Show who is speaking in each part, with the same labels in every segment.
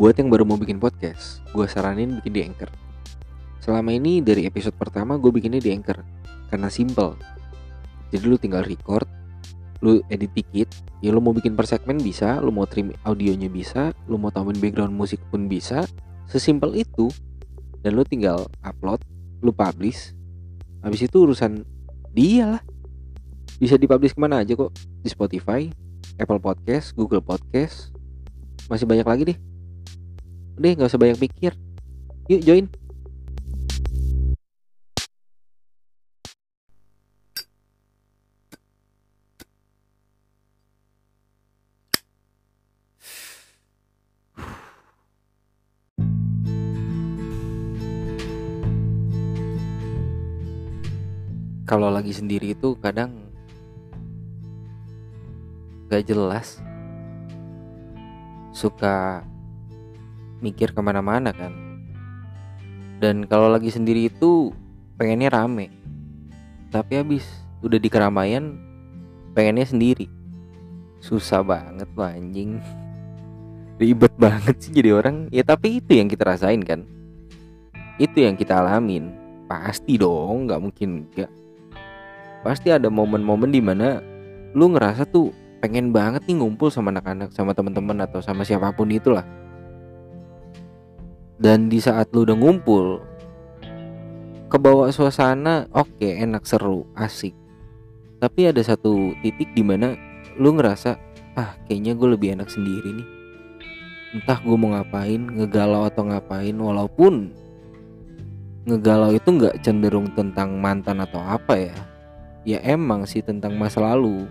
Speaker 1: Buat yang baru mau bikin podcast, gue saranin bikin di Anchor. Selama ini dari episode pertama gue bikinnya di Anchor karena simple. Jadi lu tinggal record, lu edit dikit, ya lu mau bikin per segmen bisa, lu mau trim audionya bisa, lu mau tambahin background musik pun bisa, sesimpel itu. Dan lu tinggal upload, lu publish. Habis itu urusan dia lah. Bisa dipublish ke mana aja kok Di Spotify, Apple Podcast, Google Podcast Masih banyak lagi deh Udah gak usah banyak pikir. Yuk join. Kalau lagi sendiri itu kadang gak jelas. Suka mikir ke mana-mana kan. Dan kalau lagi sendiri itu pengennya rame. Tapi habis udah di keramaian pengennya sendiri. Susah banget loh anjing. Ribet banget sih jadi orang. Ya tapi itu yang kita rasain kan. Itu yang kita alamin. Pasti dong nggak mungkin enggak pasti ada momen-momen di mana lu ngerasa tuh pengen banget nih ngumpul sama anak-anak sama teman-teman atau sama siapa pun itulah dan di saat lu udah ngumpul kebawa suasana oke okay, enak seru asik. Tapi ada satu titik di mana lu ngerasa ah kayaknya gue lebih enak sendiri nih. Entah gue mau ngapain ngegalau atau ngapain walaupun ngegalau itu nggak cenderung tentang mantan atau apa ya. Ya emang sih tentang masa lalu.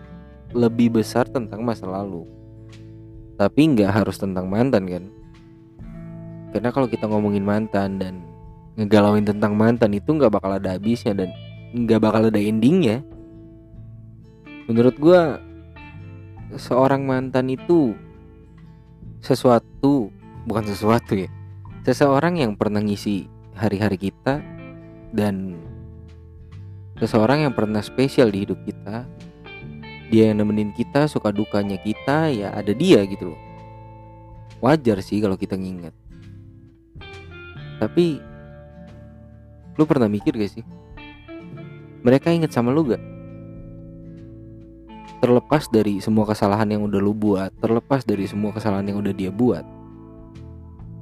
Speaker 1: Lebih besar tentang masa lalu. Tapi nggak harus tentang mantan kan karena kalau kita ngomongin mantan dan ngegalauin tentang mantan itu nggak bakal ada habisnya dan nggak bakal ada endingnya. Menurut gue seorang mantan itu sesuatu bukan sesuatu ya seseorang yang pernah ngisi hari-hari kita dan seseorang yang pernah spesial di hidup kita. Dia yang nemenin kita suka dukanya kita ya ada dia gitu loh. Wajar sih kalau kita nginget tapi lu pernah mikir gak sih mereka inget sama lu gak terlepas dari semua kesalahan yang udah lu buat terlepas dari semua kesalahan yang udah dia buat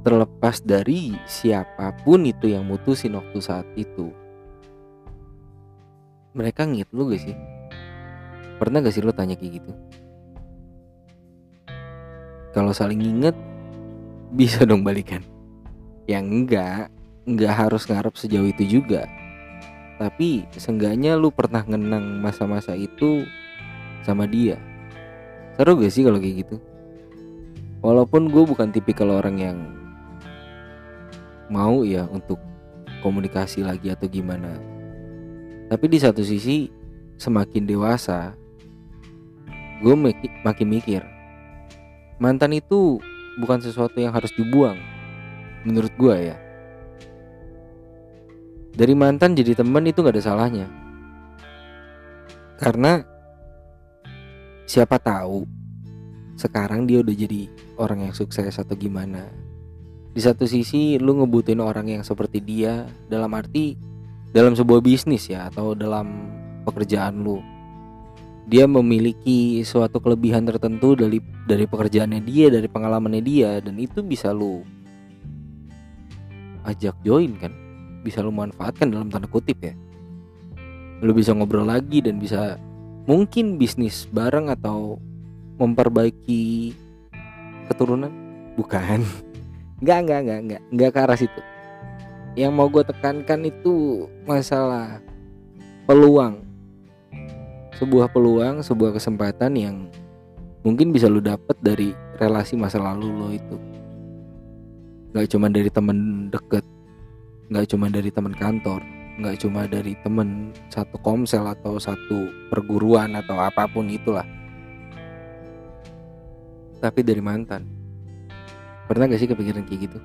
Speaker 1: terlepas dari siapa pun itu yang mutusin waktu saat itu mereka ngit lu gak sih? Pernah gak sih lu tanya kayak gitu? Kalau saling inget bisa dong balikan. Yang enggak, enggak harus ngarep sejauh itu juga. Tapi seenggaknya lu pernah ngenang masa-masa itu sama dia. Seru gak sih kalau kayak gitu? Walaupun gue bukan tipikal orang yang mau ya untuk komunikasi lagi atau gimana tapi di satu sisi semakin dewasa gue makin mikir mantan itu bukan sesuatu yang harus dibuang menurut gue ya. Dari mantan jadi temen itu gak ada salahnya. Karena siapa tahu sekarang dia udah jadi orang yang sukses atau gimana. Di satu sisi lu ngebutin orang yang seperti dia dalam arti dalam sebuah bisnis ya atau dalam pekerjaan lu. Dia memiliki suatu kelebihan tertentu dari dari pekerjaannya dia dari pengalamannya dia dan itu bisa lu ajak join kan bisa lu manfaatkan dalam tanda kutip ya. Lu bisa ngobrol lagi dan bisa mungkin bisnis bareng atau memperbaiki keturunan? Bukan. Nggak nggak nggak nggak nggak ke arah situ. Yang mau gue tekankan itu masalah peluang. Sebuah peluang sebuah kesempatan yang mungkin bisa lu dapet dari relasi masa lalu lo itu nggak cuma dari temen deket nggak cuma dari temen kantor nggak cuma dari temen satu komsel atau satu perguruan atau apa pun itulah. Tapi dari mantan. Pernah gak sih kepikiran kayak gitu